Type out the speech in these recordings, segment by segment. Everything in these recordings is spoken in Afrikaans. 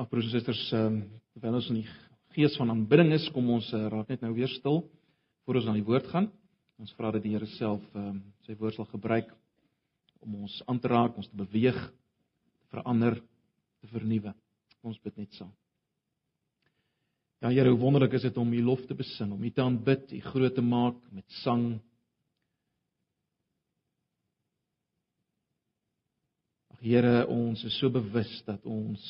Ag broers en susters, ehm um, terwyl ons in die gees van aanbidding is, kom ons uh, raak net nou weer stil voor ons aan die woord gaan. Ons vra dat die Here self ehm um, sy woord sal gebruik om ons aan te raak, ons te beweeg, te verander, te vernuwe. Ons bid net saam. Ja Here, hoe wonderlik is dit om U lof te besing, om U te aanbid, U groot te maak met sang. Ag Here, ons is so bewus dat ons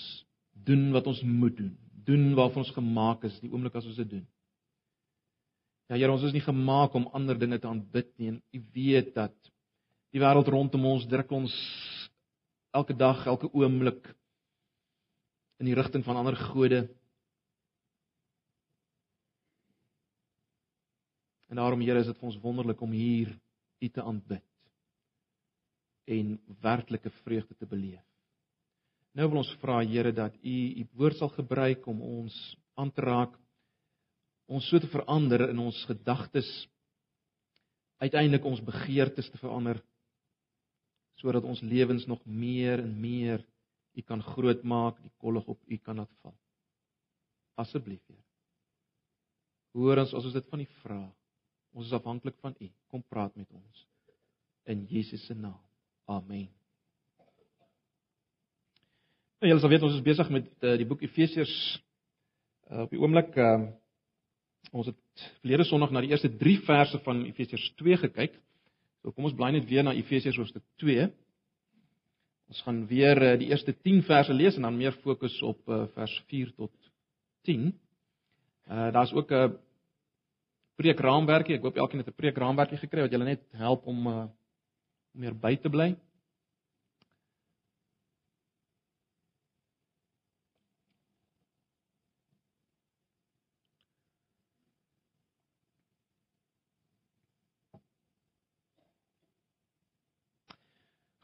doen wat ons moet doen, doen waarvoor ons gemaak is, die oomblik as ons dit doen. Ja Here, ons is nie gemaak om ander dinge te aanbid nie. En U weet dat die wêreld rondom ons druk ons elke dag, elke oomblik in die rigting van ander gode. En daarom Here, is dit vir ons wonderlik om hier U te aanbid en werklike vreugde te beleef. Nou wil ons vra Here dat U U woord sal gebruik om ons aan te raak, ons so te verander in ons gedagtes, uiteindelik ons begeertes te verander sodat ons lewens nog meer en meer U kan grootmaak, die kollig op U kan laat val. Asseblief Heer. Hoor ons as ons dit van U vra. Ons is afhanklik van U. Kom praat met ons in Jesus se naam. Amen. Julle sal weet ons is besig met uh, die boek Efesiërs uh, op die oomblik uh, ons het verlede Sondag na die eerste 3 verse van Efesiërs 2 gekyk. So kom ons bly net weer na Efesiërs hoofstuk 2. Ons gaan weer uh, die eerste 10 verse lees en dan meer fokus op uh, vers 4 tot 10. Uh daar's ook 'n preekraamwerkie. Ek hoop elkeen het 'n preekraamwerkie gekry wat julle net help om uh, meer by te bly.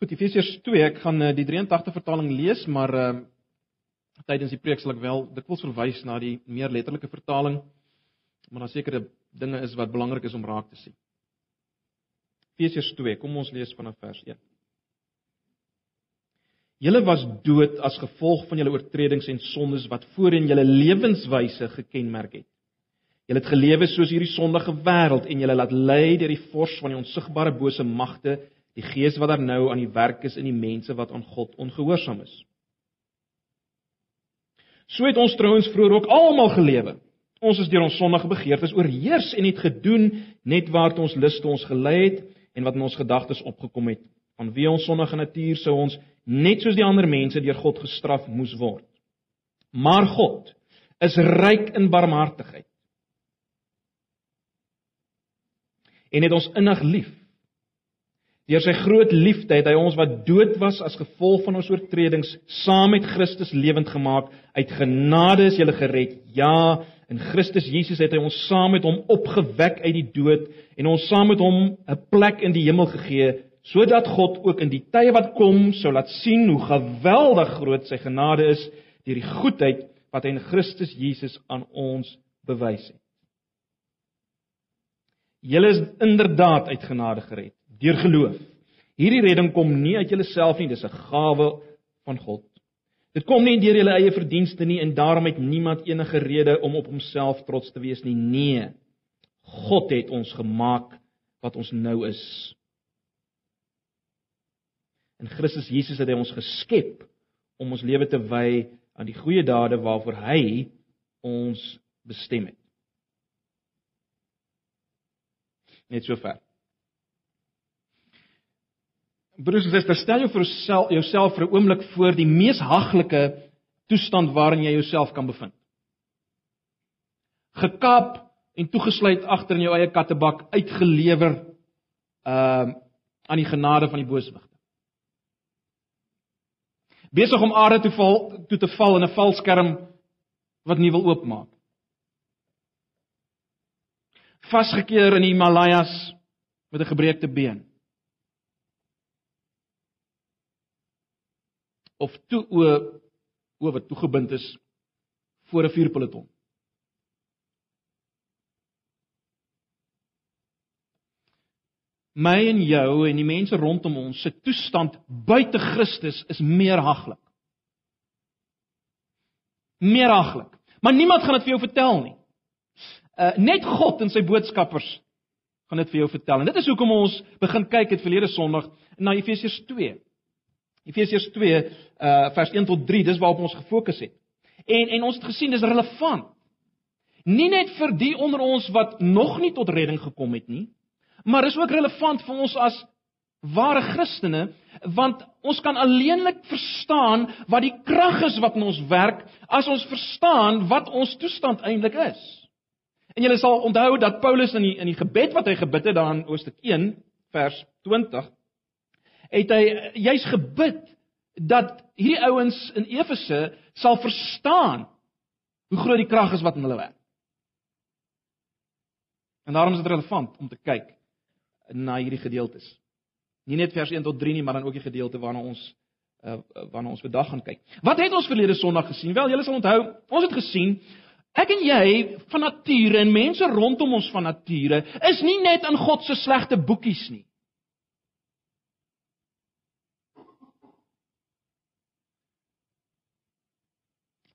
Goed, Efesiërs 2, ek gaan uh, die 83 vertaling lees, maar uh tydens die preek sal ek wel dikwels verwys na die meer letterlike vertaling, maar daar sekere dinge is wat belangrik is om raak te sien. Efesiërs 2, kom ons lees vanaf vers 1. Julle was dood as gevolg van julle oortredings en sondes wat voorheen julle lewenswyse gekenmerk het. Julle het gelewe soos hierdie sondige wêreld en julle laat lei deur die vors van die onsigbare bose magte die gees wat daar nou aan die werk is in die mense wat aan God ongehoorsaam is. So het ons trouens vroeër ook almal gelewe. Ons is deur ons sondige begeertes oorheers en het gedoen net waar ons luste ons gelei het en wat in ons gedagtes opgekom het. Van wie ons sondige natuur sou ons net soos die ander mense deur God gestraf moes word. Maar God is ryk in barmhartigheid. En het ons innig lief Deur sy groot liefde het hy ons wat dood was as gevolg van ons oortredings saam met Christus lewend gemaak. Uit genade is jy gered. Ja, in Christus Jesus het hy ons saam met hom opgewek uit die dood en ons saam met hom 'n plek in die hemel gegee sodat God ook in die tye wat kom sou laat sien hoe geweldig groot sy genade is deur die goedheid wat hy in Christus Jesus aan ons bewys het. Julle is inderdaad uit genade gered deur geloof. Hierdie redding kom nie uit julleself nie, dis 'n gawe van God. Dit kom nie deur julle eie verdienste nie en daarom het niemand enige rede om op homself trots te wees nie. Nee. God het ons gemaak wat ons nou is. In Christus Jesus het hy ons geskep om ons lewe te wy aan die goeie dade waarvoor hy ons bestem het. Net so ver. Broers en susters, stel jou vir jouself jouself vir 'n oomblik voor die mees haglike toestand waarin jy jouself kan bevind. Gekap en toegesluit agter in jou eie kattebak, uitgelewer ehm uh, aan die genade van die booswigte. Besig om aarde toe val toe te val in 'n valskerm wat nie wil oopmaak. Vasgekeer in die Himalajas met 'n gebreekte been. Of toe o o wat toegebind is voor 'n vuurpeloton. My en jou en die mense rondom ons se toestand buite Christus is meer haglik. Meeraglik. Maar niemand gaan dit vir jou vertel nie. Uh net God en sy boodskappers gaan dit vir jou vertel. En dit is hoekom ons begin kyk het verlede Sondag na Efesiërs 2. Efesiërs 2 uh vers 1 tot 3, dis waarop ons gefokus het. En en ons het gesien dis relevant. Nie net vir die onder ons wat nog nie tot redding gekom het nie, maar is ook relevant vir ons as ware Christene, want ons kan alleenlik verstaan wat die krag is wat in ons werk as ons verstaan wat ons toestand eintlik is. En julle sal onthou dat Paulus in die in die gebed wat hy gebid het daar in Hoofstuk 1 vers 20 het hy juis gebid dat hierdie ouens in Efese sal verstaan hoe groot die krag is wat in hulle werk. En daarom is dit relevant om te kyk na hierdie gedeeltes. Nie net vers 1 tot 3 nie, maar dan ook die gedeelte waarna ons uh, waarna ons vandag gaan kyk. Wat het ons verlede Sondag gesien? Wel, julle sal onthou, ons het gesien Ek en jy van nature en mense rondom ons van nature is nie net in God se slegte boekies nie.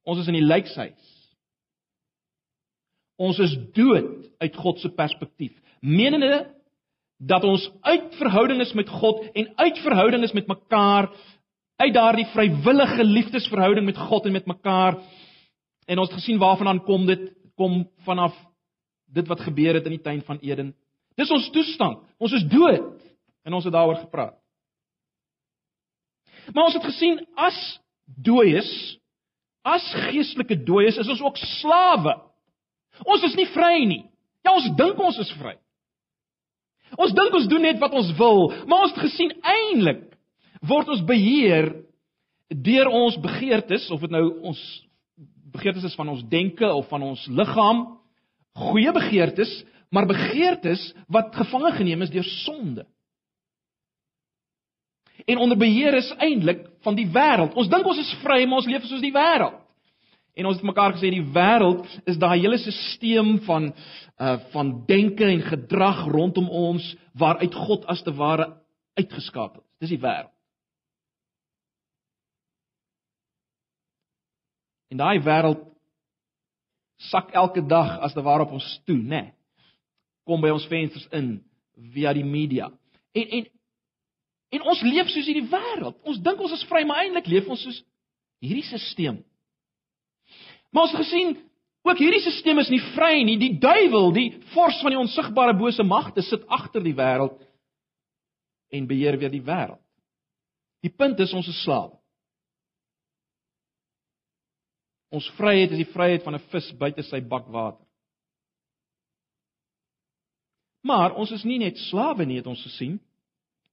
Ons is in die lijkshuis. Ons is dood uit God se perspektief. Menende dat ons uit verhouding is met God en uit verhouding is met mekaar uit daardie vrywillige liefdesverhouding met God en met mekaar En ons het gesien waarvandaan kom dit? Kom vanaf dit wat gebeur het in die tuin van Eden. Dis ons toestand. Ons is dood en ons het daaroor gepraat. Maar ons het gesien as dooies, as geestelike dooies, is ons ook slawe. Ons is nie vry nie. Ja, ons dink ons is vry. Ons dink ons doen net wat ons wil, maar ons het gesien eintlik word ons beheer deur ons begeertes, of dit nou ons begeertes is van ons denke of van ons liggaam, goeie begeertes, maar begeertes wat gevange geneem is deur sonde. En onder beheer is eintlik van die wêreld. Ons dink ons is vry, maar ons leef soos die wêreld. En ons het mekaar gesê die wêreld is daai hele stelsel van uh van denke en gedrag rondom ons waaruit God as te ware uitgeskakel is. Dis die wêreld. En daai wêreld sak elke dag as te ware op ons toe, né? Nee, kom by ons vensters in via die media. En en en ons leef soos hierdie wêreld. Ons dink ons is vry, maar eintlik leef ons soos hierdie stelsel. Maar ons gesien ook hierdie stelsel is nie vry nie. Die duiwel, die vors van die onsigbare bose magte sit agter die wêreld en beheer weer die wêreld. Die punt is ons is slawe. Ons vryheid is die vryheid van 'n vis buite sy bak water. Maar ons is nie net slawe nie, het ons gesien.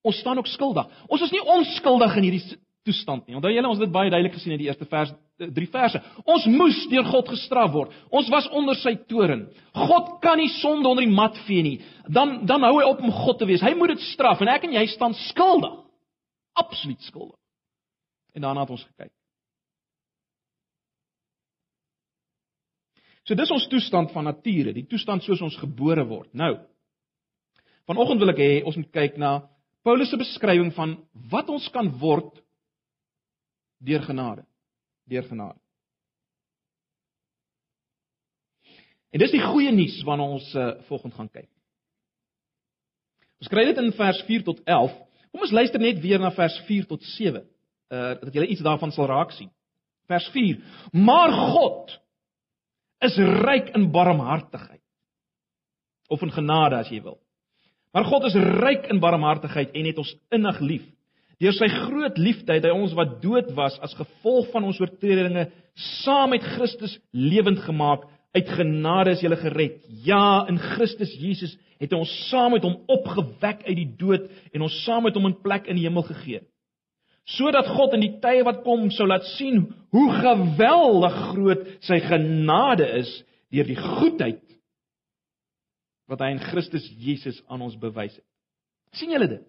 Ons staan ook skuldig. Ons is nie onskuldig in hierdie toestand nie. Onthou julle ons het dit baie duidelik gesien in die eerste vers 3 eh, verse. Ons moes deur God gestraf word. Ons was onder sy toren. God kan nie sonde onder die mat vee nie. Dan dan hou hy op om God te wees. Hy moet dit straf en ek en jy staan skuldig. Absoluut skuldig. En daarna het ons gekyk. So dis ons toestand van nature, die toestand soos ons gebore word. Nou. Vanoggend wil ek hê ons moet kyk na Paulus se beskrywing van wat ons kan word deur genade. Deur genade. En dis die goeie nuus waarna ons uh, volgende gaan kyk. Ons kry dit in vers 4 tot 11. Kom ons luister net weer na vers 4 tot 7. Uh dat jy iets daarvan sal raak sien. Vers 4. Maar God is ryk in barmhartigheid. Of in genade as jy wil. Maar God is ryk in barmhartigheid en het ons innig lief. Deur sy groot liefde het hy ons wat dood was as gevolg van ons oortredinge saam met Christus lewend gemaak. Uit genade is jy gered. Ja, in Christus Jesus het hy ons saam met hom opgewek uit die dood en ons saam met hom 'n plek in die hemel gegee sodat God in die tye wat kom sou laat sien hoe geweldig groot sy genade is deur die goedheid wat hy in Christus Jesus aan ons bewys het. sien julle dit?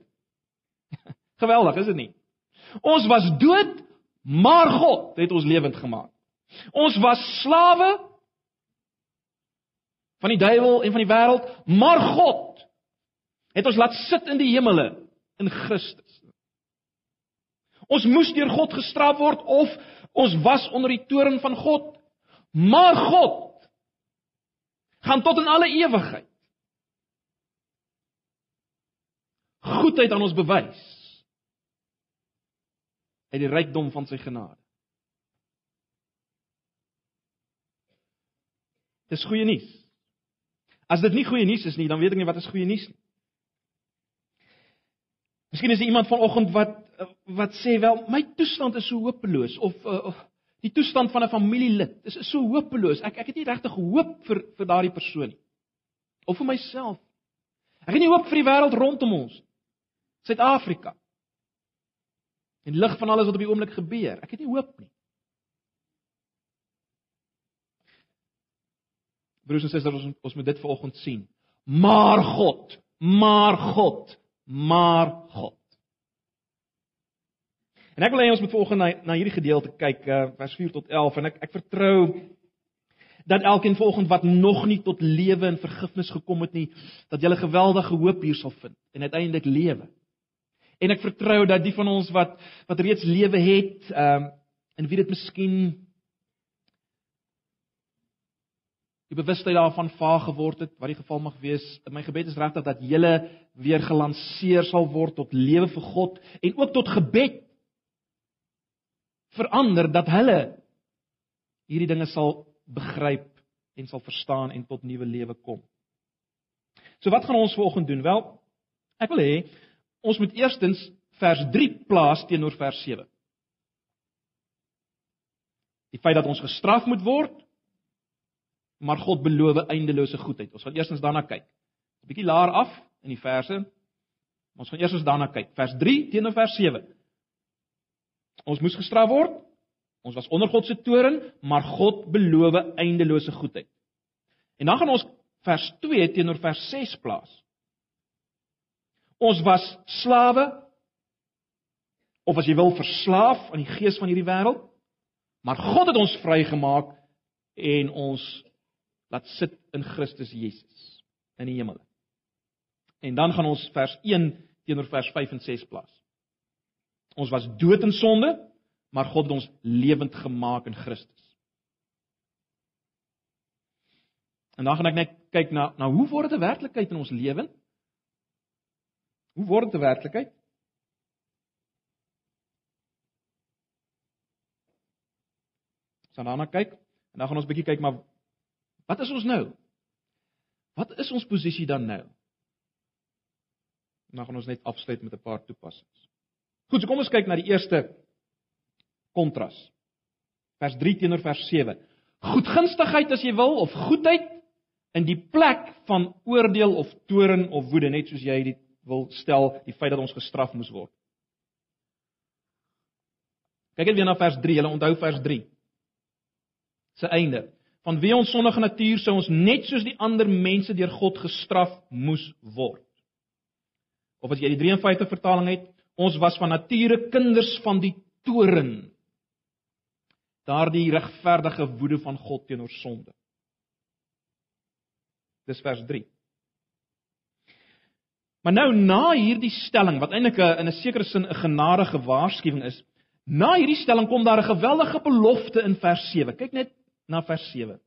Geweldig, is dit nie? Ons was dood, maar God het ons lewend gemaak. Ons was slawe van die duiwel en van die wêreld, maar God het ons laat sit in die hemele in Christus. Ons moes deur God gestraf word of ons was onder die toorn van God Maar God gaan tot in alle ewigheid goedheid aan ons bewys uit die rykdom van sy genade. Dis goeie nuus. As dit nie goeie nuus is nie, dan weet ek nie wat is goeie nuus nie. Miskien is daar iemand vanoggend wat wat sê wel my toestand is so hopeloos of uh, die toestand van 'n familielid is, so hopeloos. Ek ek het nie regtig hoop vir vir daardie persoon nie. Of vir myself. Ek het nie hoop vir die wêreld rondom ons. Suid-Afrika. In lig van alles wat op die oomblik gebeur. Ek het nie hoop nie. Broers en susters, ons ons moet dit vanoggend sien. Maar God, maar God, maar God. En ek wil hê ons moet vanoggend na na hierdie gedeelte kyk, uh, vers 4 tot 11 en ek ek vertrou dat elkeen vanoggend wat nog nie tot lewe en vergifnis gekom het nie, dat jy 'n geweldige hoop hier sal vind en uiteindelik lewe. En ek vertrou dat die van ons wat wat reeds lewe het, ehm um, en wie dit miskien die bewustheid daarvan vaag geword het, wat die geval mag wees. My gebed is regtig dat julle weer gelanseer sal word tot lewe vir God en ook tot gebed verander dat hulle hierdie dinge sal begryp en sal verstaan en tot nuwe lewe kom. So wat gaan ons vanoggend doen? Wel, ek wil hê ons moet eerstens vers 3 plaas teenoor vers 7. Die feit dat ons gestraf moet word maar God beloof eindelose goedheid. Ons gaan eerstens daarna kyk. 'n Bietjie laer af in die verse. Ons gaan eerstens daarna kyk. Vers 3 teenoor vers 7. Ons moes gestraf word. Ons was onder God se toorn, maar God beloof eindelose goedheid. En dan gaan ons vers 2 teenoor vers 6 plaas. Ons was slawe of as jy wil verslaaf aan die gees van hierdie wêreld, maar God het ons vrygemaak en ons laat sit in Christus Jesus in die hemel. En dan gaan ons vers 1 teenoor vers 5 en 6 plaas. Ons was dood in sonde, maar God het ons lewend gemaak in Christus. En dan gaan ek net kyk na na hoe word dit 'n werklikheid in ons lewe? Hoe word dit 'n werklikheid? Ons gaan daarna kyk en dan gaan ons bietjie kyk maar Wat is ons nou? Wat is ons posisie dan nou? Nou gaan ons net afsluit met 'n paar toepassings. Goed, so kom ons kyk na die eerste kontras. Vers 3 teenoor vers 7. Goedgunstigheid as jy wil of goedheid in die plek van oordeel of toorn of woede, net soos jy dit wil stel, die feit dat ons gestraf moes word. Kyk net weer na vers 3. Julle onthou vers 3. Se einde van wie ons sondige natuur sou ons net soos die ander mense deur God gestraf moes word. Of as jy die 53 vertaling het, ons was van nature kinders van die toren. Daardie regverdige woede van God teenoor sonde. Dis vers 3. Maar nou na hierdie stelling wat eintlik 'n in 'n sekere sin 'n genadige waarskuwing is, na hierdie stelling kom daar 'n geweldige belofte in vers 7. Kyk net na vers 7.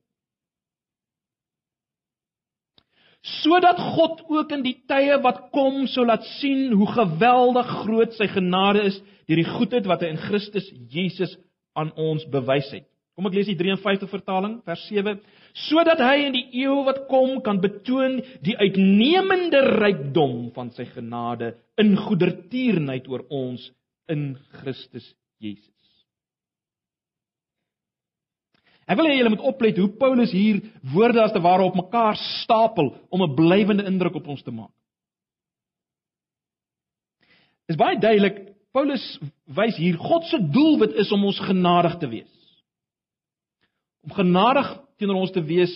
Sodat God ook in die tye wat kom sou laat sien hoe geweldig groot sy genade is deur die goedheid wat hy in Christus Jesus aan ons bewys het. Kom ek lees die 53 vertaling vers 7 sodat hy in die eeu wat kom kan betoon die uitnemende rykdom van sy genade in goedertierenheid oor ons in Christus Jesus. Ek wil hê julle moet oplet hoe Paulus hier woorde as te ware op mekaar stapel om 'n blywende indruk op ons te maak. Dit is baie duidelik Paulus wys hier God se doelwit is om ons genadig te wees. Om genadig teenoor ons te wees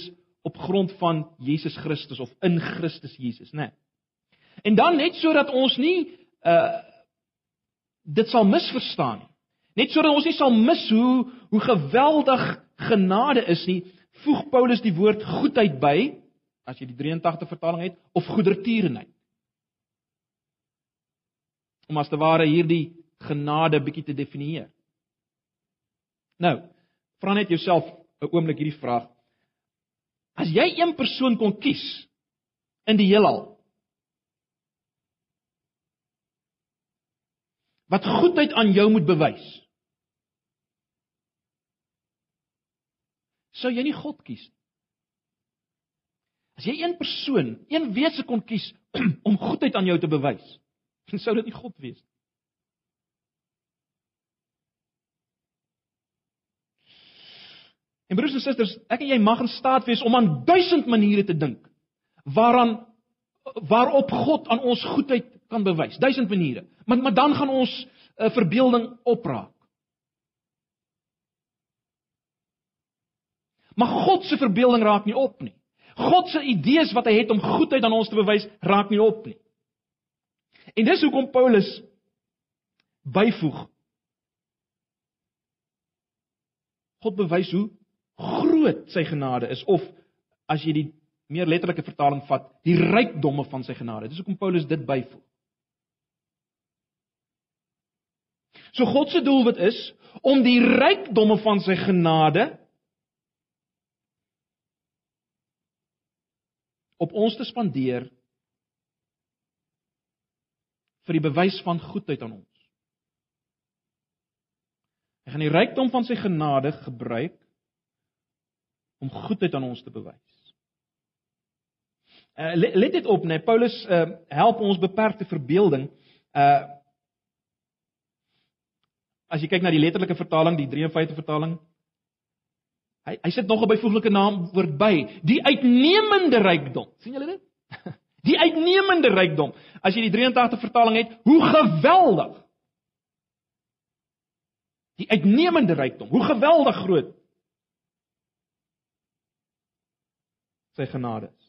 op grond van Jesus Christus of in Christus Jesus, né? Nee. En dan net sodat ons nie uh dit sal misverstaan nie. Net sodat ons nie sal mis hoe hoe geweldig genade is nie, voeg Paulus die woord goedheid by, as jy die 83 vertaling het, of goedertierenheid. Om as te ware hierdie genade bietjie te definieer. Nou, vra net jouself 'n oomblik hierdie vraag. As jy een persoon kon kies in die heelal wat goedheid aan jou moet bewys. Sou jy nie God kies nie? As jy een persoon, een wese kon kies om goedheid aan jou te bewys, sou dit nie God wees nie. En broers en susters, ek en jy mag in staat wees om aan duisend maniere te dink waaraan waarop God aan ons goedheid kan bewys. Duisend maniere. Maar maar dan gaan ons 'n uh, eh, verbeelding opraak. Maar God se verbeelding raak nie op nie. God se idees wat hy het om goedheid aan ons te bewys, raak nie op nie. En dis hoekom Paulus byvoeg God bewys hoe groot sy genade is of as jy die meer letterlike vertaling vat, die rykdomme van sy genade. Dis hoekom Paulus dit byvoeg. So God se doelwit is om die rykdomme van sy genade op ons te spandeer vir die bewys van goedheid aan ons. Hy gaan die rykdom van sy genade gebruik om goedheid aan ons te bewys. Uh, let dit op, nee, Paulus uh, help ons beperkte verbeelding. Uh As jy kyk na die letterlike vertaling, die 53 vertaling, hy hy sit nog 'n byvoeglike naamwoord by, die uitnemende rykdom. sien julle dit? Die uitnemende rykdom. As jy die 83 vertaling het, hoe geweldig. Die uitnemende rykdom, hoe geweldig groot sy genade is.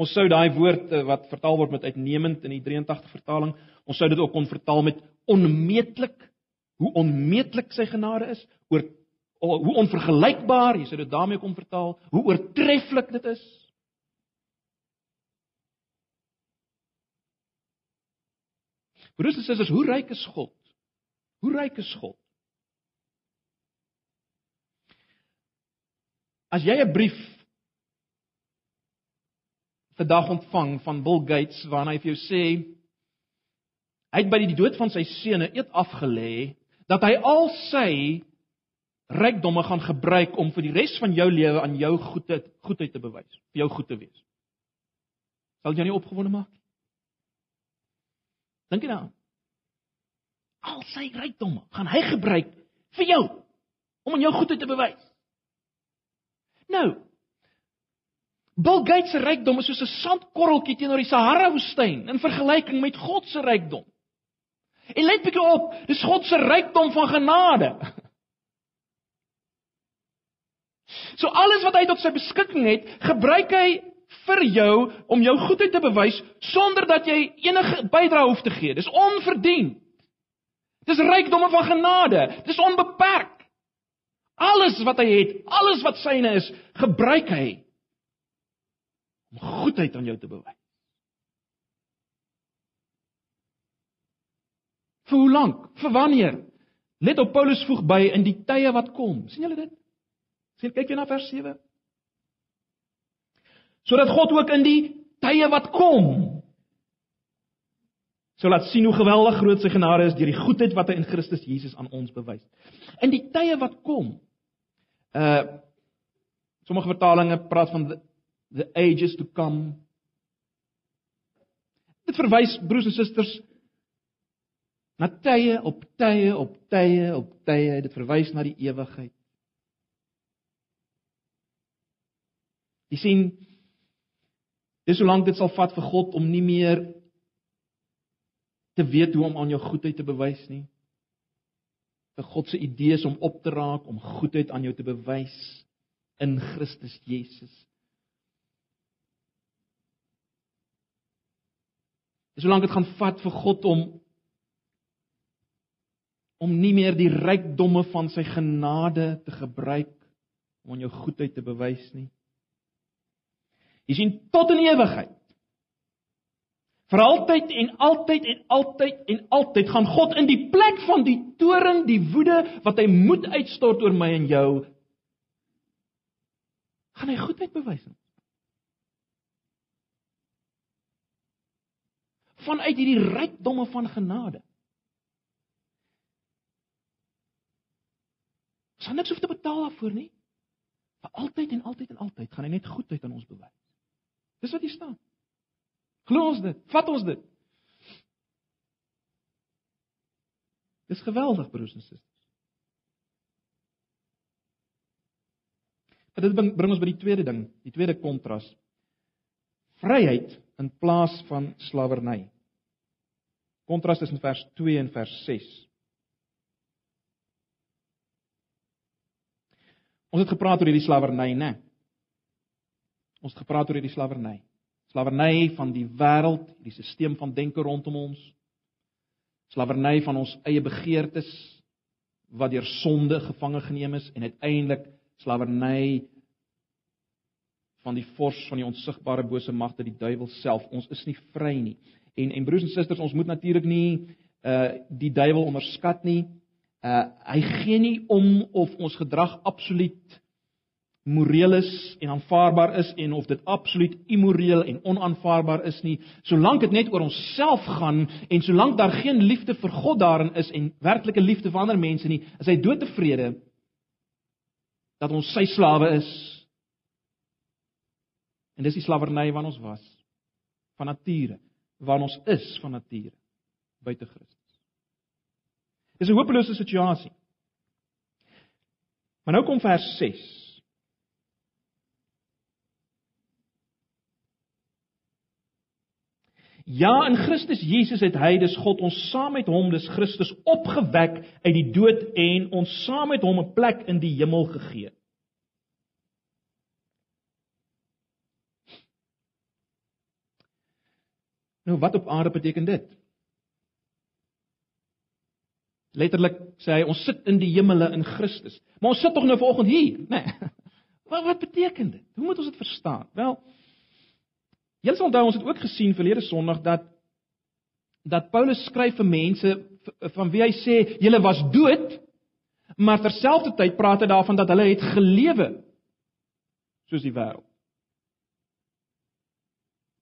Ons sou daai woord eh, wat vertaal word met uitnemend in die 83 vertaling, ons sou dit ook kon vertaal met onmeetlik, hoe onmeetlik sy genade is, oor hoe onvergelykbaar, jy sou dit daarmee kon vertaal, hoe oortreffelik dit is. Broers en susters, hoe ryk is God? Hoe ryk is God? As jy 'n brief vandag ontvang van Bill Gates waarna hy vir jou sê hy het by die dood van sy seun 'n eed afgelê dat hy al sy rykdomme gaan gebruik om vir die res van jou lewe aan jou goedheid goedheid te bewys, vir jou goed te wees. Sal jy nie opgewonde maak? Dink jy daaraan? Al sy rykdomme gaan hy gebruik vir jou om aan jou goedheid te bewys. Nou. Bill Gates se rykdom is soos 'n sandkorreltjie teenoor die Sahara woestyn in vergelyking met God se rykdom. En let bietjie op, dis God se rykdom van genade. So alles wat hy tot sy beskikking het, gebruik hy vir jou om jou goedheid te bewys sonder dat jy enige bydrae hoef te gee. Dis onverdien. Dis rykdomme van genade. Dis onbeperk. Alles wat hy het, alles wat syne is, gebruik hy om goedheid aan jou te bewys. Vir hoe lank? Vir wanneer? Let op Paulus voeg by in die tye wat kom. sien julle dit? Sien kyk jy na vers 7. Sodat God ook in die tye wat kom sou laat sien hoe geweldig groot sy genade is deur die goedheid wat hy in Christus Jesus aan ons bewys. In die tye wat kom, Uh sommige vertalings praat van the, the ages to come. Dit verwys broers en susters na tye op tye op tye op tye. Dit verwys na die ewigheid. Jy sien dis hoe lank dit sal vat vir God om nie meer te weet hoe om aan jou goedheid te bewys nie God se idees om op te raak, om goedheid aan jou te bewys in Christus Jesus. Dis hoe lank dit gaan vat vir God om om nie meer die rykdomme van sy genade te gebruik om aan jou goedheid te bewys nie. Jy sien tot in ewigheid Vir altyd en altyd en altyd en altyd gaan God in die plek van die toorn, die woede wat hy moet uitstort oor my en jou, gaan hy goedheid bewys. Vanuit hierdie rykdomme van genade. Ons gaan niks hoef te betaal daarvoor nie. Vir altyd en altyd en altyd gaan hy net goedheid aan ons bewys. Dis wat hier staan. Glo ons dit? Vat ons dit? Dis geweldig, broers en susters. Maar dit bring ons by die tweede ding, die tweede kontras. Vryheid in plaas van slawerny. Kontras tussen vers 2 en vers 6. Ons het gepraat oor hierdie slawerny, né? Ons het gepraat oor hierdie slawerny. Slawerny van die wêreld, die stelsel van denke rondom ons. Slawerny van ons eie begeertes wat deur sonde gevange geneem is en uiteindelik slawerny van die vors van die onsigbare bose magte, die duiwel self. Ons is nie vry nie. En en broers en susters, ons moet natuurlik nie uh die duiwel onderskat nie. Uh hy gee nie om of ons gedrag absoluut moreel is en aanvaarbaar is en of dit absoluut immoreel en onaanvaarbaar is nie, solank dit net oor onsself gaan en solank daar geen liefde vir God daarin is en werklike liefde vir ander mense nie, is hy doodtevrede dat ons sy slawe is. En dis die slawerny waarin ons was van nature, waarin ons is van nature buite Christus. Dis 'n hopelose situasie. Maar nou kom vers 6. Ja, in Christus Jesus het hy dus God ons saam met hom dus Christus opgewek uit die dood en ons saam met hom 'n plek in die hemel gegee. Nou wat op aarde beteken dit? Letterlik sê hy ons sit in die hemele in Christus. Maar ons sit tog nou vanoggend hier, né? Nee. Wat wat beteken dit? Hoe moet ons dit verstaan? Wel, Julle sal onthou ons het ook gesien verlede Sondag dat dat Paulus skryf vir mense van wie hy sê julle was dood, maar terselfdertyd praat hy daarvan dat hulle het gelewe soos die wêreld.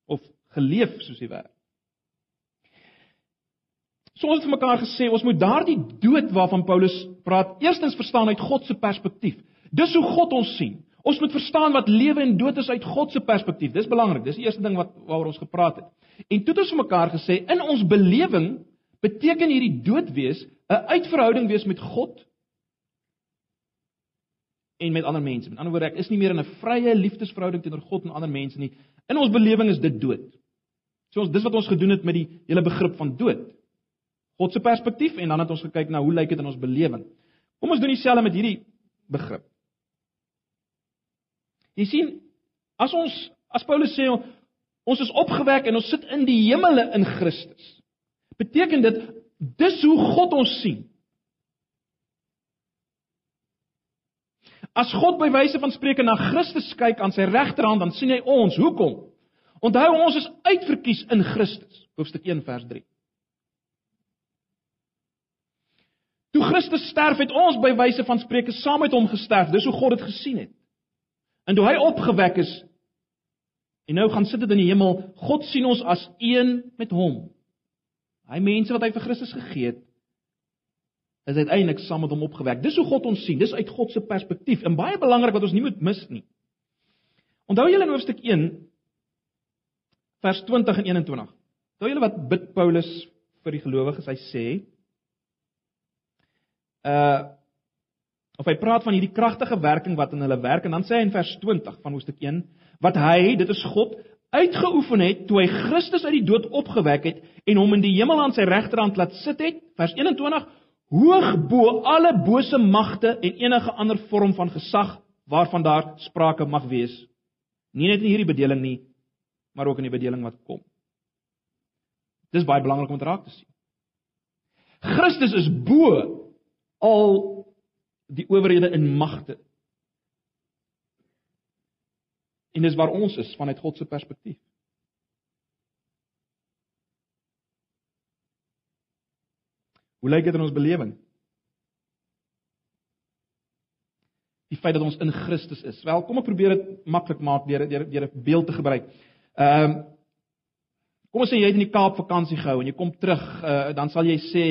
Of geleef soos die wêreld. So ons het vir mekaar gesê ons moet daardie dood waarvan Paulus praat, eerstens verstaan uit God se perspektief. Dis hoe God ons sien. Ons moet verstaan wat lewe en dood is uit God se perspektief. Dis belangrik. Dis die eerste ding wat waaroor ons gepraat het. En toe het ons mekaar gesê in ons belewing beteken hierdie dood wees 'n uitverhouding wees met God en met ander mense. Met ander woorde, ek is nie meer in 'n vrye liefdesverhouding teenoor God en ander mense nie. In ons belewing is dit dood. So ons dis wat ons gedoen het met die hele begrip van dood. God se perspektief en dan het ons gekyk na hoe lyk dit in ons belewing. Kom ons doen dieselfde met hierdie begrip. Jy sien, as ons as Paulus sê ons is opgewek en ons sit in die hemele in Christus. Beteken dit dis hoe God ons sien. As God by wyse van spreke na Christus kyk aan sy regterhand, dan sien hy ons. Hoekom? Onthou ons is uitverkies in Christus. Hoofstuk 1 vers 3. Toe Christus sterf het ons by wyse van spreke saam met hom gesterf. Dis hoe God dit gesien het. En toe hy opgewek is en nou gaan sit dit in die hemel, God sien ons as een met hom. Hy mense wat hy vir Christus gegee het, is uiteindelik saam met hom opgewek. Dis hoe God ons sien, dis uit God se perspektief en baie belangrik wat ons nie moet mis nie. Onthou julle in hoofstuk 1 vers 20 en 21. Onthou julle wat bid Paulus vir die gelowiges? Hy sê uh of hy praat van hierdie kragtige werking wat in hulle werk en dan sê hy in vers 20 van hoofstuk 1 wat hy, dit is God, uitgeoefen het toe hy Christus uit die dood opgewek het en hom in die hemel aan sy regterhand laat sit het, vers 21, hoog bo alle bose magte en enige ander vorm van gesag waarvan daar sprake mag wees. Nie net in hierdie bedeling nie, maar ook in die bedeling wat kom. Dis baie belangrik om te raak te sien. Christus is bo al die owerhede in magte. En dis waar ons is vanuit God se perspektief. Hoe lyk dit in ons belewing? Die feit dat ons in Christus is. Wel, kom ek probeer dit maklik maak deur deur deur 'n beeld te gebruik. Ehm um, Kom ons sê jy het in die Kaap vakansie gehou en jy kom terug, uh, dan sal jy sê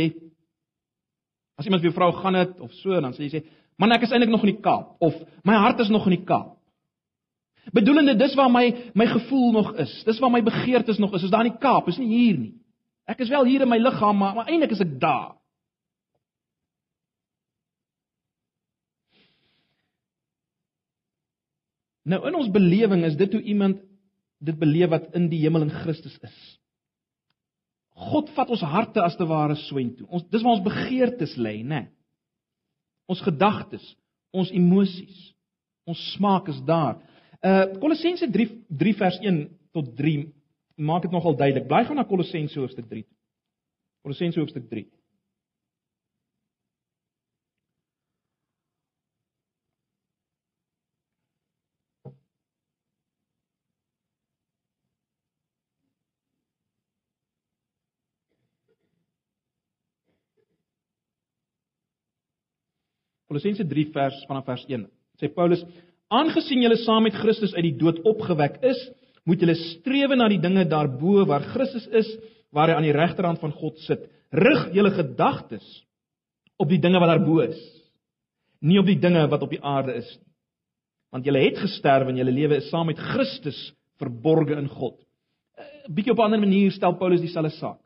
as iemand vir jou vrou gaan dit of so, dan sal jy sê, "Man, ek is eintlik nog in die Kaap" of "My hart is nog in die Kaap." Bedoelende dis waar my my gevoel nog is. Dis waar my begeertes nog is. Is daar in die Kaap, is nie hier nie. Ek is wel hier in my liggaam, maar, maar eintlik is ek daar. Nou in ons belewing is dit hoe iemand dit beleef wat in die hemel in Christus is. God vat ons harte as te ware soontoe. Ons dis waar ons begeertes lê, né? Ons gedagtes, ons emosies, ons smaak is daar. Uh Kolossense 3 3 vers 1 tot 3 maak dit nogal duidelik. Bly gaan na Kolossense hoofstuk 3. Kolossense hoofstuk 3. Kolossense 3 vers vanaf vers 1. Sê Paulus: "Aangesien julle saam met Christus uit die dood opgewek is, moet julle streef na die dinge daarbo waar Christus is, waar hy aan die regterhand van God sit. Rig julle gedagtes op die dinge wat daarbo is, nie op die dinge wat op die aarde is nie. Want julle het gesterf en julle lewe is saam met Christus verborge in God." 'n Bietjie op 'n ander manier stel Paulus dieselfde saak.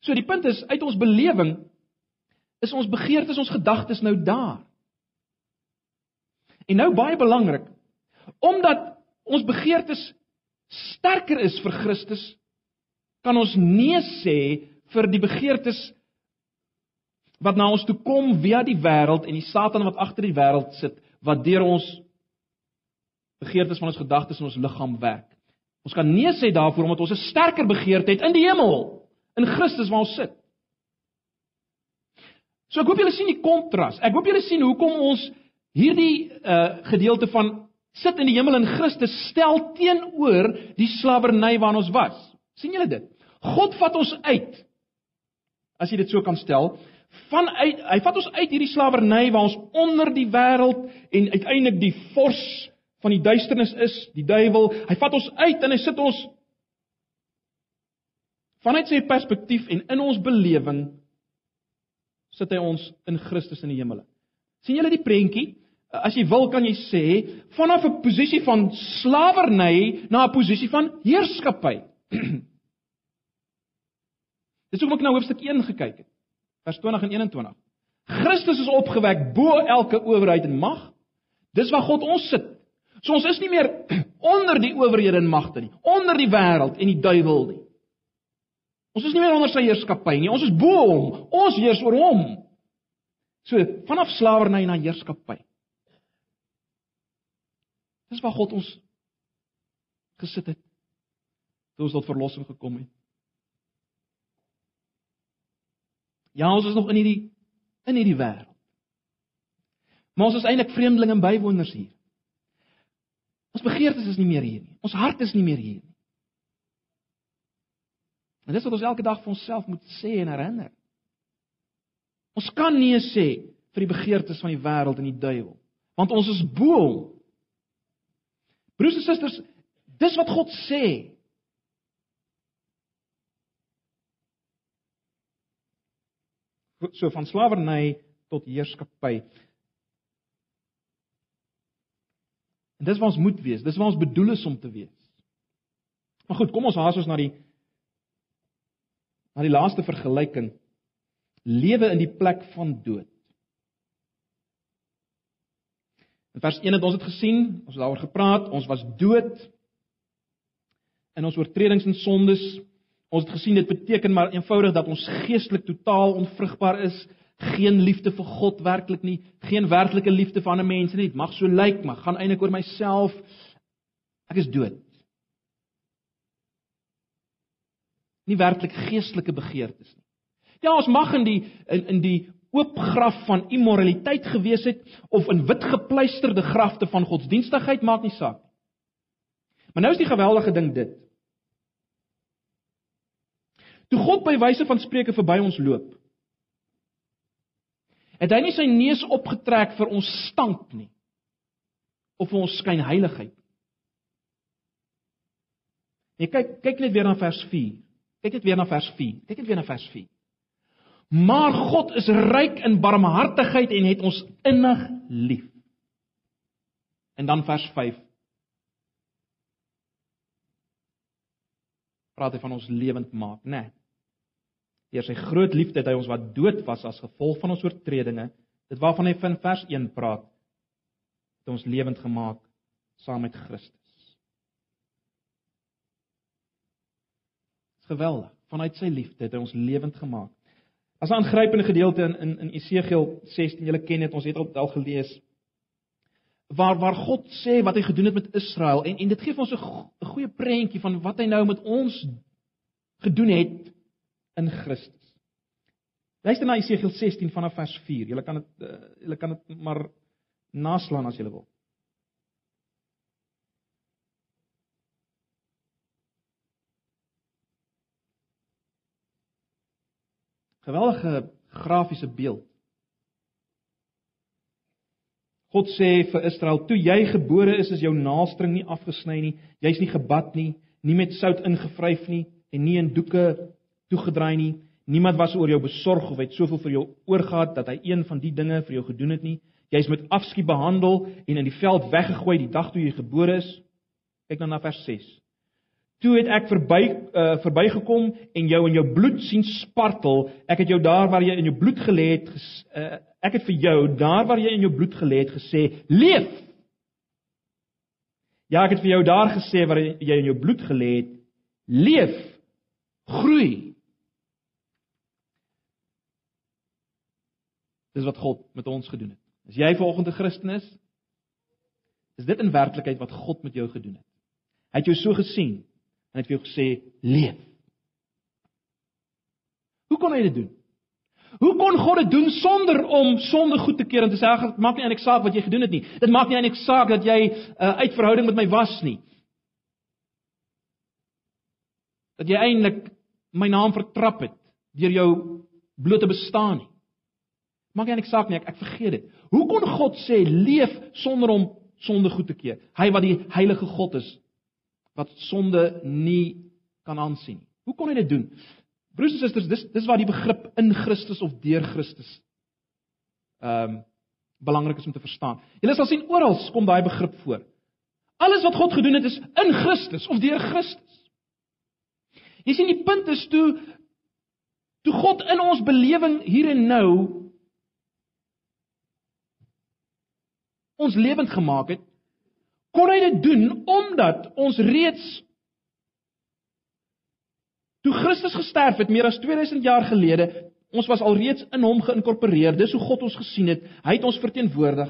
So die punt is uit ons belewing is ons begeertes, ons gedagtes nou daar. En nou baie belangrik, omdat ons begeertes sterker is vir Christus, kan ons nee sê vir die begeertes wat na ons toe kom via die wêreld en die Satan wat agter die wêreld sit, wat deur ons begeertes van ons gedagtes en ons liggaam werk. Ons kan nee sê daarvoor omdat ons 'n sterker begeerte het in die hemel, in Christus waar ons sit. So ek hoop julle sien die kontras. Ek hoop julle sien hoekom ons hierdie uh gedeelte van sit in die hemel in Christus stel teenoor die slawerny waarin ons was. sien julle dit? God vat ons uit. As jy dit so kan stel, vanuit hy vat ons uit hierdie slawerny waar ons onder die wêreld en uiteindelik die vors van die duisternis is, die duiwel. Hy vat ons uit en hy sit ons vanuit sy perspektief en in ons belewing sit hy ons in Christus in die hemel. sien julle die prentjie? As jy wil kan jy sê vanaf 'n posisie van slawerny na 'n posisie van heerskappy. Dis hoekom ek nou hoofstuk 1 gekyk het. Vers 20 en 21. Christus is opgewek bo elke owerheid en mag. Dis waar God ons sit. So ons is nie meer onder die owerhede en magte nie, onder die wêreld en die duiwel nie. Ons is nie meer onder sy heerskappy nie. Ons is bo hom. Ons heers oor hom. So, vanaf slawerny na heerskappy. Dis waar God ons gesit het. Toe ons tot verlossing gekom het. Ja, ons is nog in hierdie in hierdie wêreld. Maar ons is eintlik vreemdelinge en bywoners hier. Ons begeertes is nie meer hier nie. Ons hart is nie meer hier nie. En dis wat ons elke dag vir onsself moet sê en herinner. Ons kan nee sê vir die begeertes van die wêreld en die duiwel, want ons is bo hom. Broers en susters, dis wat God sê. So van slawerny tot heerskappy. En dis waar ons moet wees. Dis waar ons bedoel is om te wees. Maar goed, kom ons haas ons na die na die laaste vergelyking lewe in die plek van dood. In vers 1 het ons dit gesien, ons het daaroor gepraat, ons was dood in ons oortredings en sondes. Ons het gesien dit beteken maar eenvoudig dat ons geestelik totaal onvrugbaar is, geen liefde vir God werklik nie, geen werklike liefde vir ander mense nie. Dit mag so lyk, maar gaan eintlik oor myself. Ek is dood. Nie werklik geestelike begeertes nie. Ja, ons mag in die in in die oop graf van immoraliteit gewees het of in wit gepleisterde grafte van godsdienstigheid maak nie saak. Maar nou is die geweldige ding dit. Toe God by wyse van spreuke verby ons loop, Het hy nie sy neus opgetrek vir ons stank nie of vir ons skynheiligheid. Nee, kyk kyk net weer na vers 4. Kyk net weer na vers 4. Kyk net weer na vers 4. Maar God is ryk in barmhartigheid en het ons innig lief. En dan vers 5. Praat hy van ons lewend maak, né? Nee. Deur sy groot liefde het hy ons wat dood was as gevolg van ons oortredinge, dit waarvan hy in vers 1 praat, het ons lewend gemaak saam met Christus. Dis geweldig. Vanuit sy liefde het hy ons lewend gemaak. As 'n aangrypende gedeelte in in in Esegiel 16, julle ken dit, ons het dit al gelees waar waar God sê wat hy gedoen het met Israel en en dit gee vir ons 'n goeie prentjie van wat hy nou met ons gedoen het in Christus. Luister na Esegiel 16 vanaf vers 4. Julle kan dit uh, julle kan dit maar naslaan as julle wil. Geweldige grafiese beeld. God sê vir Israel: "Toe jy gebore is, is jou naastring nie afgesny nie. Jy's nie gebad nie, nie met sout ingevryf nie en nie in doeke toegedraai nie. Niemand was oor jou besorg of het soveel vir jou oorgehad dat hy een van die dinge vir jou gedoen het nie. Jy's met afskeid behandel en in die veld weggegooi die dag toe jy gebore is." Kyk dan na vers 6. Toe het ek verby uh, verbygekom en jou in jou bloed sien spartel. Ek het jou daar waar jy in jou bloed gelê het, ges, uh, ek het vir jou daar waar jy in jou bloed gelê het gesê, leef. Ja, ek het vir jou daar gesê waar jy in jou bloed gelê het, leef. Groei. Dis wat God met ons gedoen het. As jy vanoggend 'n Christen is, is dit in werklikheid wat God met jou gedoen het. Hy het jou so gesien en het vir jou gesê leef. Hoe kon hy dit doen? Hoe kon God dit doen sonder om sonde goed te keer en te sê ag maak nie eintlik saak wat jy gedoen het nie. Dit maak nie eintlik saak dat jy uh, uit verhouding met my was nie. Dat jy eintlik my naam vertrap het deur jou blote bestaan nie. Maak nie eintlik saak nie, ek, ek vergeet dit. Hoe kon God sê leef sonder om sonde goed te keer? Hy wat die heilige God is wat sonde nie kan aansien nie. Hoe kon hy dit doen? Broers en susters, dis dis waar die begrip in Christus of deur Christus ehm um, belangrik is om te verstaan. Julle sal sien oral kom daai begrip voor. Alles wat God gedoen het is in Christus of deur Christus. Jy sien die punt is toe toe God in ons belewing hier en nou ons lewend gemaak het, kon hy dit doen omdat ons reeds toe Christus gesterf het meer as 2000 jaar gelede, ons was alreeds in hom geïnkorporeer. Dis hoe God ons gesien het. Hy het ons verteenwoordig.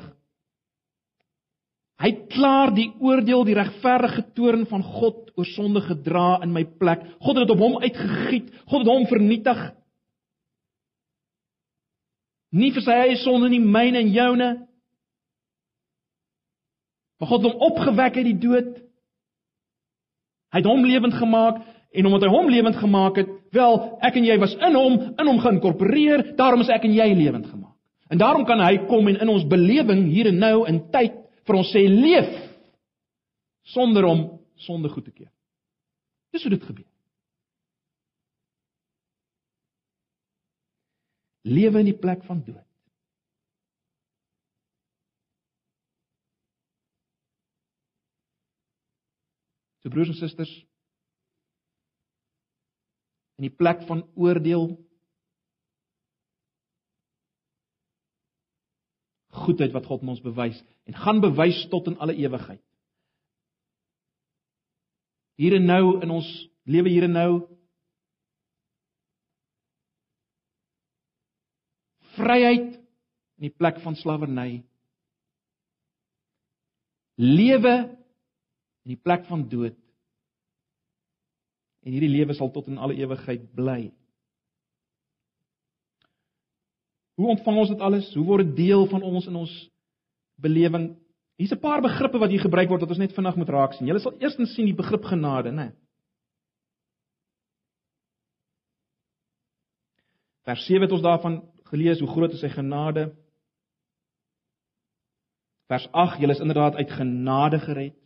Hy klaar die oordeel, die regverdige toorn van God oor sonde gedra in my plek. God het dit op hom uitgegiet. God het hom vernietig. Nie vir sy eie sonde nie, myne en joune. Maar God het hom opgewek uit die dood. Hy het hom lewend gemaak en omdat hy hom lewend gemaak het, wel, ek en jy was in hom, in hom geïnkorporeer, daarom is ek en jy lewend gemaak. En daarom kan hy kom en in ons belewing hier en nou in tyd vir ons sê leef sonder om sonde goed te keer. Dis hoe dit gebeur. Lewe in die plek van dood. So broers en susters, in die plek van oordeel goedheid wat God ons bewys en gaan bewys tot in alle ewigheid. Hier en nou in ons lewe hier en nou vryheid in die plek van slawerny. Lewe in die plek van dood. En hierdie lewe sal tot in alle ewigheid bly. Hoe ontvang ons dit alles? Hoe word dit deel van ons in ons belewing? Hier's 'n paar begrippe wat hier gebruik word wat ons net vinnig moet raak sien. Julle sal eerstens sien die begrip genade, né? Vers 7 het ons daarvan gelees hoe groot is sy genade. Vers 8, julle is inderdaad uit genade gered.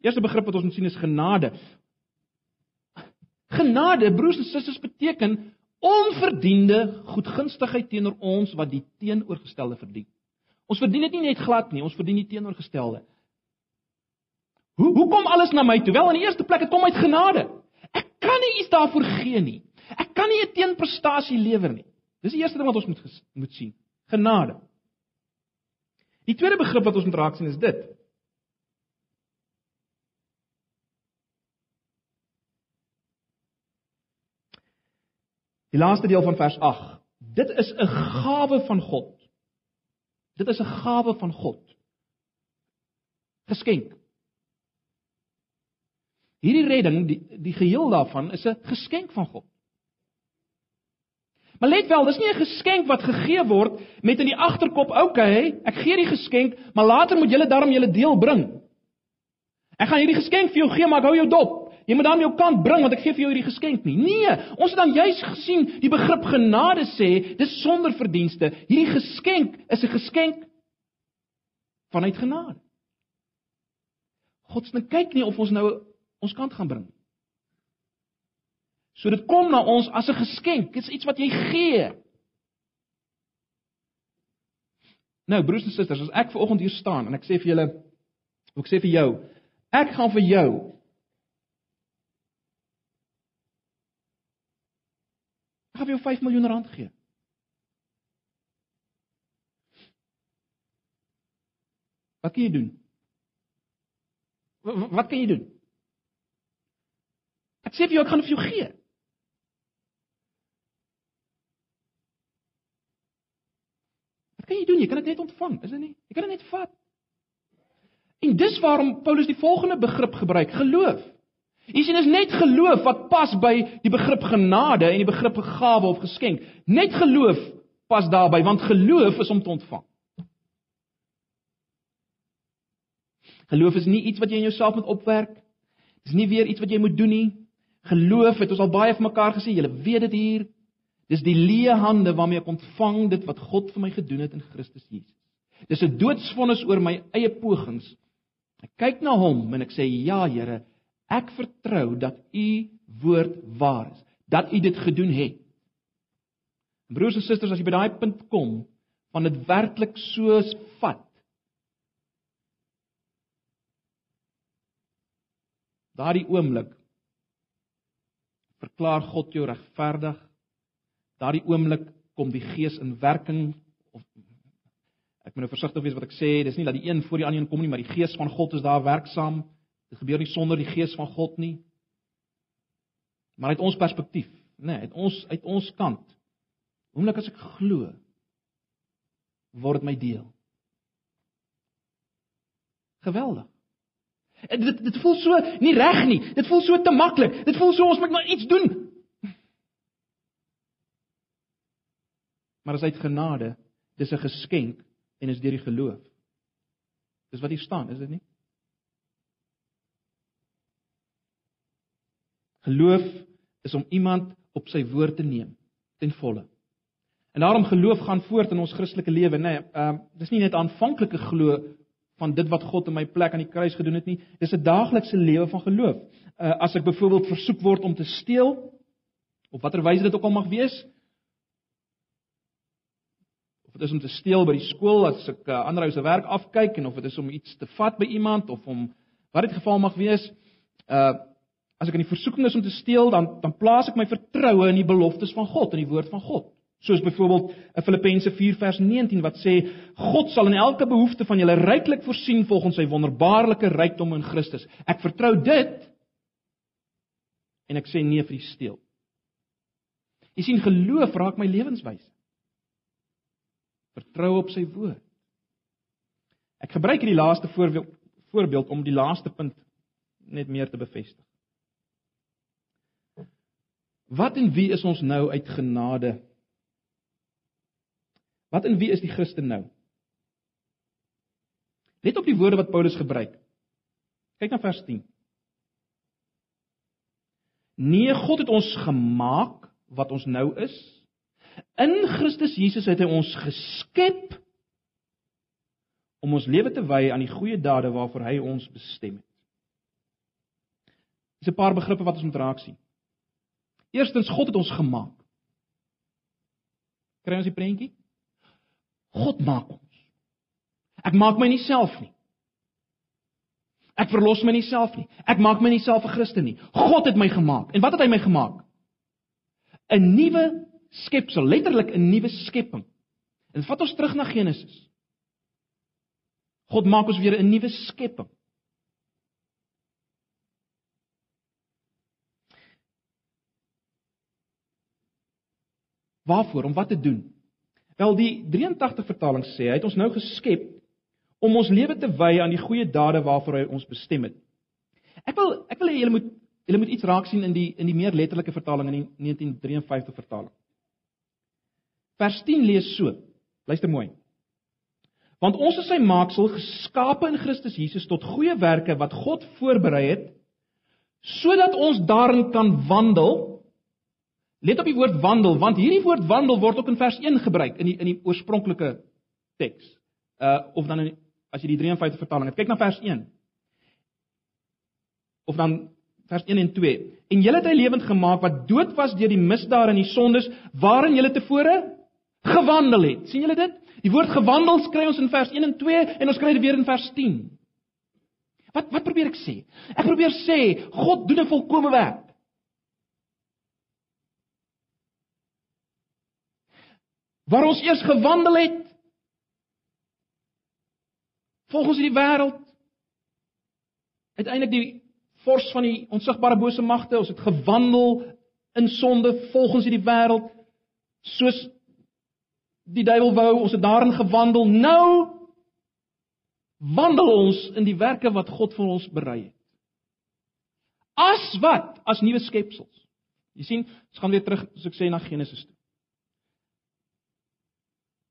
Eerste begrip wat ons moet sien is genade. Genade, broers en susters, beteken onverdiende goedgunstigheid teenoor ons wat die teenoorgestelde verdien. Ons verdien dit nie net glad nie, ons verdien die teenoorgestelde. Hoe hoe kom alles na my toe? Wel, in die eerste plek, dit kom uit genade. Ek kan nie iets daarvoor gee nie. Ek kan nie 'n teenprestasie lewer nie. Dis die eerste ding wat ons moet moet sien. Genade. Die tweede begrip wat ons moet raak sien is dit. Die laaste deel van vers 8. Dit is 'n gawe van God. Dit is 'n gawe van God. Geskenk. Hierdie redding, die die geheel daarvan is 'n geskenk van God. Maar let wel, dis nie 'n geskenk wat gegee word met in die agterkop, okay, ek gee die geskenk, maar later moet julle daarom julle deel bring. Ek gaan hierdie geskenk vir jou gee, maar ek hou jou dop. Jy moet dan jou kant bring want ek gee vir jou hierdie geskenk nie. Nee, ons het dan juis gesien die begrip genade sê, dis sonder verdienste. Hierdie geskenk is 'n geskenk vanuit genade. God se kyk nie of ons nou ons kant gaan bring. So dit kom na ons as 'n geskenk. Dit is iets wat jy gee. Nou broers en susters, as ek ver oggend hier staan en ek sê vir julle, ek sê vir jou, ek gaan vir jou ek gaan vir jou 5 miljoen rand gee. Wat kan jy doen? Wat kan jy doen? Ek sê vir jou ek gaan vir jou gee. Wat kan jy doen? Jy kan dit net ontvang, is dit nie? Jy kan dit net vat. En dis waarom Paulus die volgende begrip gebruik, geloof. Jy sien, is net geloof wat pas by die begrip genade en die begrip gawe of geskenk. Net geloof pas daarbey, want geloof is om te ontvang. Geloof is nie iets wat jy in jouself moet opwerk. Dis nie weer iets wat jy moet doen nie. Geloof het ons al baie vir mekaar gesê, julle weet dit hier. Dis die leë hande waarmee ek ontvang dit wat God vir my gedoen het in Christus Jesus. Dis 'n doodsvonnis oor my eie pogings. Ek kyk na hom en ek sê ja, Here, ek vertrou dat u woord waar is, dat u dit gedoen het. Broers en susters, as jy by daai punt kom van dit werklik soos vat. Daardie oomblik verklaar God jou regverdig. Daardie oomblik kom die Gees in werking of ek moet nou versigtig wees wat ek sê, dis nie dat die een voor die ander kom nie, maar die Gees van God is daar werksaam. Dit gebeur nie sonder die Gees van God nie. Maar uit ons perspektief, nê, nee, uit ons uit ons kant. Oomblik as ek glo, word my deel. Geweldig. Dit dit voel so nie reg nie. Dit voel so te maklik. Dit voel so ons moet maar iets doen. Maar as uit genade, dis 'n geskenk en is deur die geloof. Dis wat hier staan, is dit nie? Geloof is om iemand op sy woord te neem ten volle. En daarom geloof gaan voort in ons Christelike lewe, nê. Nee, ehm uh, dis nie net aanvanklike glo van dit wat God in my plek aan die kruis gedoen het nie. Dis 'n daaglikse lewe van geloof. Uh, as ek byvoorbeeld versoek word om te steel op watter wyse dit ook al mag wees, of dit is om te steel by die skool as ek uh, ander ou se werk afkyk en of dit is om iets te vat by iemand of om wat dit geval mag wees, uh as ek in die versoeking is om te steel, dan dan plaas ek my vertroue in die beloftes van God, in die woord van God. Soos byvoorbeeld Filippense 4 vers 19 wat sê God sal in elke behoefte van julle ryklik voorsien volgens sy wonderbaarlike rykdom in Christus. Ek vertrou dit en ek sê nee vir die steel. Jy sien geloof raak my lewenswyse. Vertrou op sy woord. Ek gebruik hierdie laaste voorbeeld voorbeeld om die laaste punt net meer te bevestig. Wat en wie is ons nou uit genade Wat in wie is die Christen nou? Let op die woorde wat Paulus gebruik. Kyk na vers 10. Nee, God het ons gemaak wat ons nou is. In Christus Jesus het hy ons geskep om ons lewe te wy aan die goeie dade waarvoor hy ons bestem het. Dis 'n paar begrippe wat ons moet raak sien. Eerstens God het ons gemaak. Kry ons die prentjie? God maak ons. Ek maak my nie self nie. Ek verlos my nie self nie. Ek maak my nie self 'n Christen nie. God het my gemaak. En wat het hy my gemaak? 'n Nuwe skepsel, letterlik 'n nuwe skepping. En vat ons terug na Genesis. God maak ons weer 'n nuwe skepping. Waarvoor? Om wat te doen? Wel die 83 vertaling sê hy het ons nou geskep om ons lewe te wy aan die goeie dade waarvoor hy ons bestem het. Ek wil ek wil hê julle moet julle moet iets raak sien in die in die meer letterlike vertaling in die 1953 vertaling. Vers 10 lees so. Luister mooi. Want ons is sy maaksel geskape in Christus Jesus tot goeie werke wat God voorberei het sodat ons daarin kan wandel Let op die woord wandel want hierdie woord wandel word ook in vers 1 gebruik in die in die oorspronklike teks. Uh of dan in, as jy die 53 vertaling het, kyk na vers 1. Of dan vers 1 en 2. En julle het hy lewend gemaak wat dood was deur die misdade en die sondes waarin julle tevore gewandel het. sien julle dit? Die woord gewandel kry ons in vers 1 en 2 en ons kry dit weer in vers 10. Wat wat probeer ek sê? Ek probeer sê God doen 'n volkomme werk. Waar ons eers gewandel het volgens hierdie wêreld uiteindelik die vors van die onsigbare bose magte ons het gewandel in sonde volgens hierdie wêreld soos die duiwel wou ons het daarin gewandel. Nou wandel ons in die werke wat God vir ons berei het. As wat? As nuwe skepsels. Jy sien ons gaan weer terug soos ek sê na Genesis toe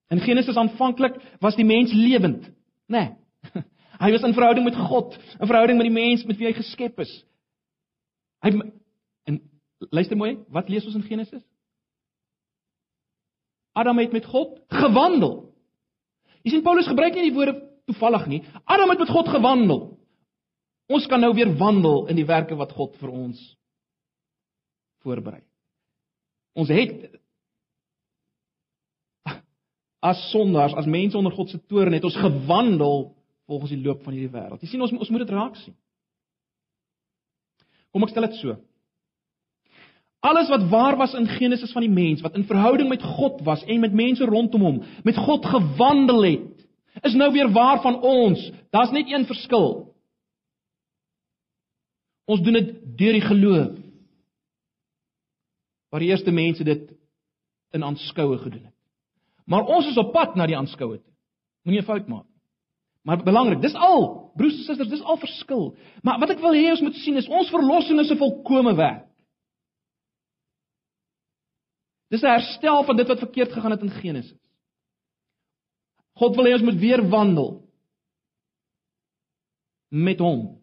In Genesis aanvanklik was die mens lewend, né? Nee. Hy was in verhouding met God, 'n verhouding met die mens met wie hy geskep is. Hy en luister mooi, wat lees ons in Genesis? Adam het met God gewandel. Jy sien Paulus gebruik nie die woorde toevallig nie. Adam het met God gewandel. Ons kan nou weer wandel in die werke wat God vir ons voorberei. Ons het as sondaars, as mense onder God se toorn het ons gewandel volgens die loop van hierdie wêreld. Jy sien ons ons moet dit raak sien. Kom ek stel dit so. Alles wat waar was in Genesis van die mens wat in verhouding met God was en met mense rondom hom, met God gewandel het, is nou weer waar van ons. Daar's net een verskil. Ons doen dit deur die geloof. Waar die eerste mense dit in aanskoue gedoen het. Maar ons is op pad na die aanskoue toe. Moenie 'n fout maak. Maar belangrik, dis al, broers en susters, dis al verskil. Maar wat ek wil hê ons moet sien is ons verlossing is 'n volkomme werk. Dis 'n herstel van dit wat verkeerd gegaan het in Genesis. God wil hê ons moet weer wandel met hom.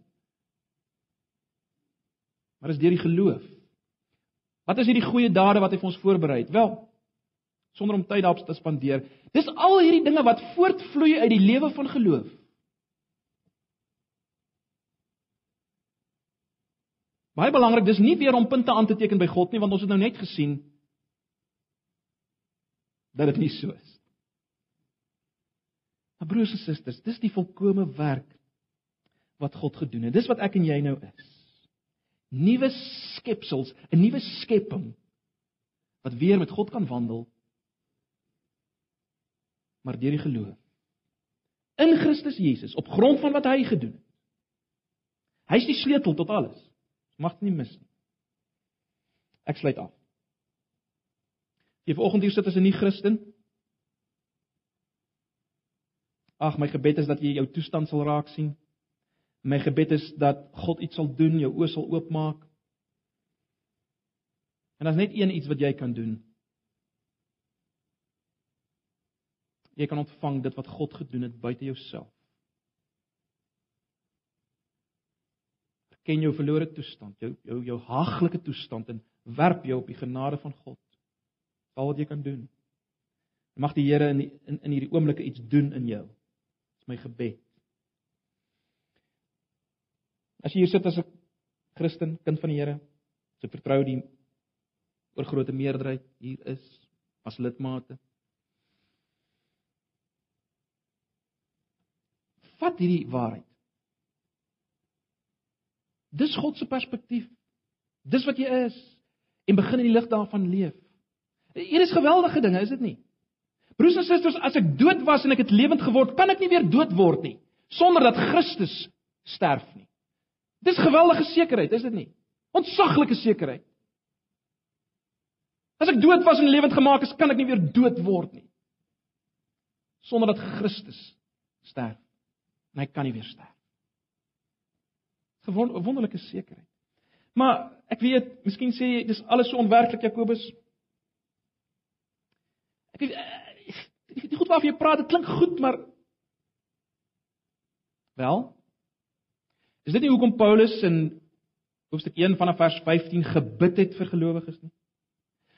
Maar dis deur die geloof. Wat is hierdie goeie dade wat hy vir ons voorberei het? Wel, sonder om tyd daarop te spandeer. Dis al hierdie dinge wat voortvloei uit die lewe van geloof. Baie belangrik, dis nie weer om punte aan te teken by God nie, want ons het nou net gesien dat dit nie so is. Maar broers en susters, dis die volkomme werk wat God gedoen het. Dis wat ek en jy nou is. Nuwe skepsels, 'n nuwe skepping wat weer met God kan wandel maar deur die geloof in Christus Jesus op grond van wat hy gedoen het. Hy is die sleutel tot alles. Mag dit nie mis nie. Ek sluit af. Jy vanoggend hier sit as 'n nie Christen. Ag, my gebed is dat jy jou toestand sal raak sien. My gebed is dat God iets sal doen, jou oë sal oopmaak. En daar's net een iets wat jy kan doen. Jy kan ontvang dit wat God gedoen het buite jouself. Ken jou verlore toestand, jou jou jou haaglike toestand en werp jou op die genade van God. Al wat jy kan doen. Mag die Here in, in in hierdie oomblikke iets doen in jou. Dis my gebed. As jy hier sit as 'n Christen, kind van die Here, se vertrou die oorgrootste meerderheid hier is as lidmate. Vat hierdie waarheid. Dis God se perspektief. Dis wat jy is en begin in die lig daarvan leef. Hier is geweldige dinge, is dit nie? Broers en susters, as ek dood was en ek het lewend geword, kan ek nie weer dood word nie sonder dat Christus sterf nie. Dis geweldige sekerheid, is dit nie? Ontsaglike sekerheid. As ek dood was en lewend gemaak is, kan ek nie weer dood word nie sonder dat Christus sterf. En hy kan nie weer sterf. Gewoon 'n wonderlike sekerheid. Maar ek weet, miskien sê jy dis alles so onwerklik Jakobus. Ek weet die eh, goed waarvan jy praat, dit klink goed, maar wel. Is dit nie hoekom Paulus in hoofstuk 1 vanaf vers 15 gebid het vir gelowiges nie?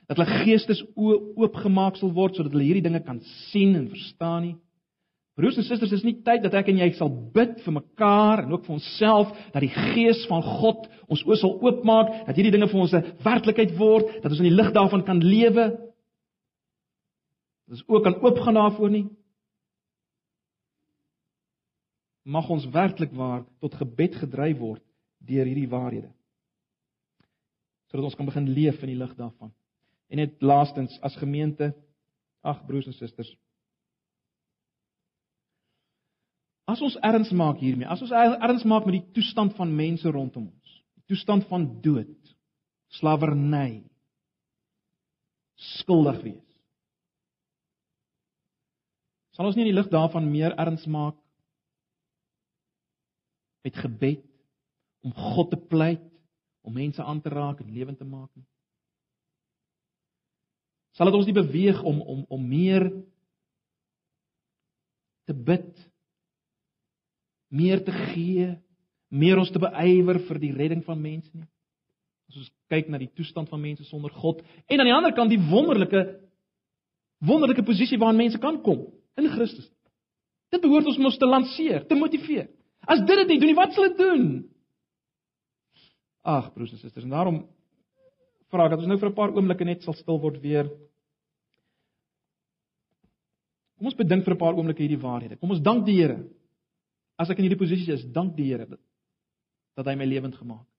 Dat hulle geestes oopgemaak sal word sodat hulle hierdie dinge kan sien en verstaan nie. Broers en susters, dis nie tyd dat ek en jy sal bid vir mekaar en ook vir onsself dat die Gees van God ons oë sal oopmaak, dat hierdie dinge vir ons 'n werklikheid word, dat ons in die lig daarvan kan lewe. Dat ons ook kan oopgaan daarvoor nie. Mag ons werklik waar tot gebed gedryf word deur hierdie waarhede. Sodat ons kan begin leef in die lig daarvan. En net laastens as gemeente, ag broers en susters, As ons erns maak hiermee, as ons erns maak met die toestand van mense rondom ons, die toestand van dood, slawerny, skuldig wees. Sal ons nie in die lig daarvan meer erns maak met gebed om God te pleit, om mense aan te raak en lewend te maak nie? Sal dit ons nie beweeg om om om meer te bid meer te gee, meer ons te beywer vir die redding van mense nie. As ons kyk na die toestand van mense sonder God en aan die ander kant die wonderlike wonderlike posisie waarin mense kan kom in Christus. Dit behoort ons mos te lanseer, te motiveer. As dit dit nie doen nie, wat sal dit doen? Ag, broers en susters, en daarom vra ek dat ons nou vir 'n paar oomblikke net sal stil word weer. Kom ons bedink vir 'n paar oomblikke hierdie waarhede. Kom ons dank die Here As ek in hierdie posisie is, dank die Here dat, hy my lewend gemaak het.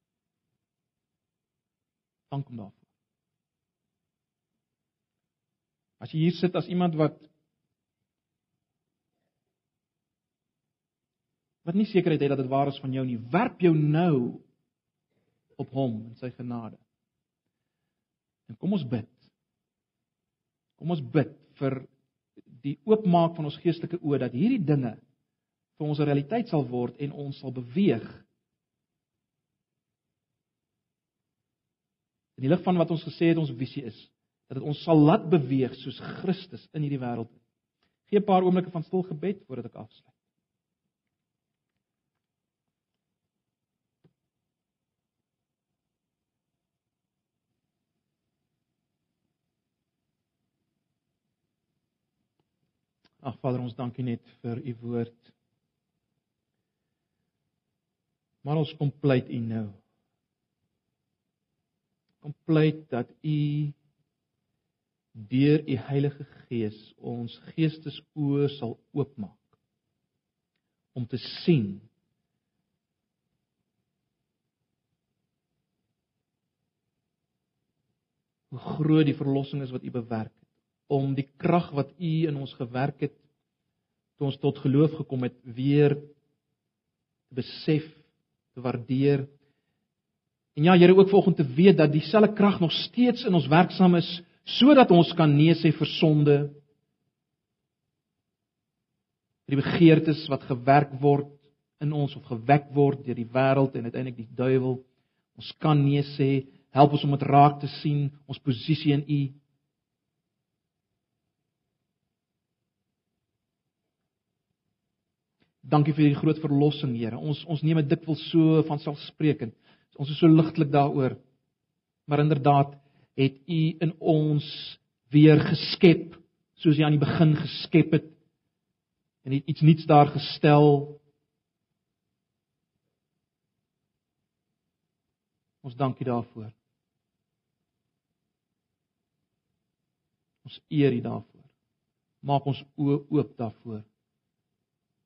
Dank hom daarvoor. As jy hier sit as iemand wat wat nie sekerheid het dat dit waar is van jou nie, werp jou nou op hom en sy genade. En kom ons bid. Kom ons bid vir die oopmaak van ons geestelike oë dat hierdie dinge vir ons 'n realiteit sal word en ons sal beweeg. In die lig van wat ons gesê het ons visie is, dat dit ons sal laat beweeg soos Christus in hierdie wêreld. Gee 'n paar oomblikke van stil gebed voordat ek afsluit. Ag Vader, ons dankie net vir u woord. Maar ons kom pleit U nou. Kom pleit dat U deur U Heilige Gees ons geestesoë sal oopmaak om te sien hoe groot die verlossing is wat U bewerk het om die krag wat U in ons gewerk het toe ons tot geloof gekom het weer te besef te waardeer. En ja, Here, ook vanoggend te weet dat dieselfde krag nog steeds in ons werksaam is sodat ons kan nee sê vir sonde. Die begeertes wat gewerk word in ons of gewek word deur die wêreld en uiteindelik die duiwel. Ons kan nee sê, help ons om dit raak te sien, ons posisie in U. Dankie vir die groot verlossing, Here. Ons ons neem dit dikwels so van selfsprekend. Ons is so ligtelik daaroor. Maar inderdaad het U in ons weer geskep soos jy aan die begin geskep het en het iets nuuts daar gestel. Ons dankie daarvoor. Ons eer U daarvoor. Maak ons oë oop daarvoor.